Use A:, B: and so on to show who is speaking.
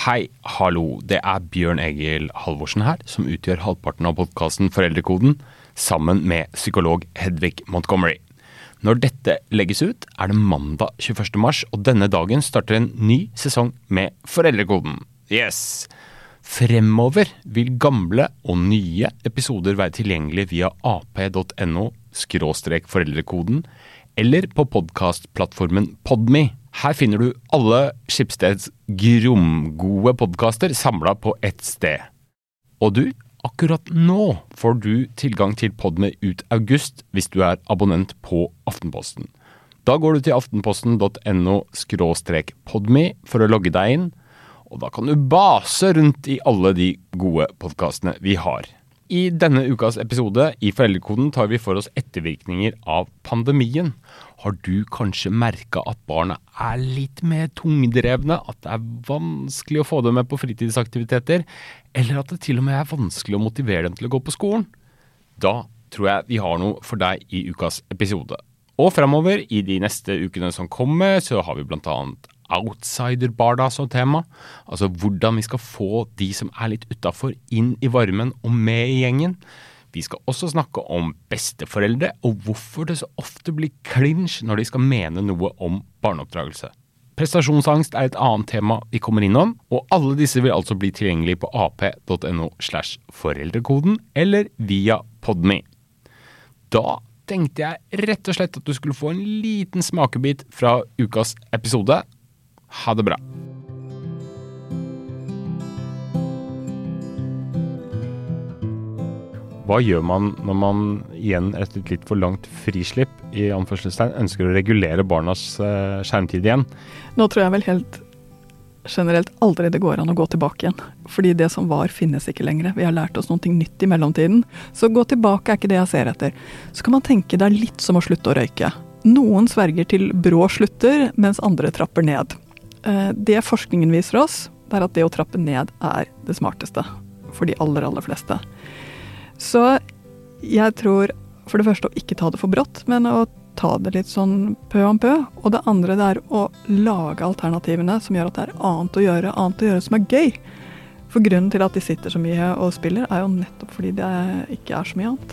A: Hei, hallo. Det er Bjørn Egil Halvorsen her, som utgjør halvparten av podkasten Foreldrekoden, sammen med psykolog Hedvig Montgomery. Når dette legges ut, er det mandag 21. mars, og denne dagen starter en ny sesong med Foreldrekoden. Yes! Fremover vil gamle og nye episoder være tilgjengelig via ap.no foreldrekoden eller på podkastplattformen Podme. Her finner du alle Skipsteds gromgode podkaster samla på ett sted. Og du, akkurat nå får du tilgang til Podme ut august hvis du er abonnent på Aftenposten. Da går du til aftenposten.no podme for å logge deg inn, og da kan du base rundt i alle de gode podkastene vi har. I denne ukas episode i Foreldrekoden tar vi for oss ettervirkninger av pandemien. Har du kanskje merka at barna er litt mer tungdrevne, at det er vanskelig å få dem med på fritidsaktiviteter, eller at det til og med er vanskelig å motivere dem til å gå på skolen? Da tror jeg vi har noe for deg i ukas episode. Og fremover, i de neste ukene som kommer, så har vi blant annet outsider-barda som tema. Altså hvordan vi skal få de som er litt utafor, inn i varmen og med i gjengen. Vi skal også snakke om besteforeldre, og hvorfor det så ofte blir clinch når de skal mene noe om barneoppdragelse. Prestasjonsangst er et annet tema vi kommer innom, og alle disse vil altså bli tilgjengelig på ap.no slash foreldrekoden eller via Podme. Da tenkte jeg rett og slett at du skulle få en liten smakebit fra ukas episode. Ha det bra. Hva gjør man når man igjen etter et litt for langt frislipp i anførselstegn ønsker å regulere barnas uh, skjermtid igjen?
B: Nå tror jeg vel helt generelt aldri det går an å gå tilbake igjen. Fordi det som var, finnes ikke lenger. Vi har lært oss noe nytt i mellomtiden. Så gå tilbake er ikke det jeg ser etter. Så kan man tenke det er litt som å slutte å røyke. Noen sverger til brå slutter, mens andre trapper ned. Eh, det forskningen viser oss, det er at det å trappe ned er det smarteste for de aller, aller fleste. Så jeg tror for det første å ikke ta det for brått, men å ta det litt sånn pø om pø. Og det andre det er å lage alternativene som gjør at det er annet å gjøre, annet å gjøre som er gøy. For grunnen til at de sitter så mye og spiller, er jo nettopp fordi det ikke er så mye annet.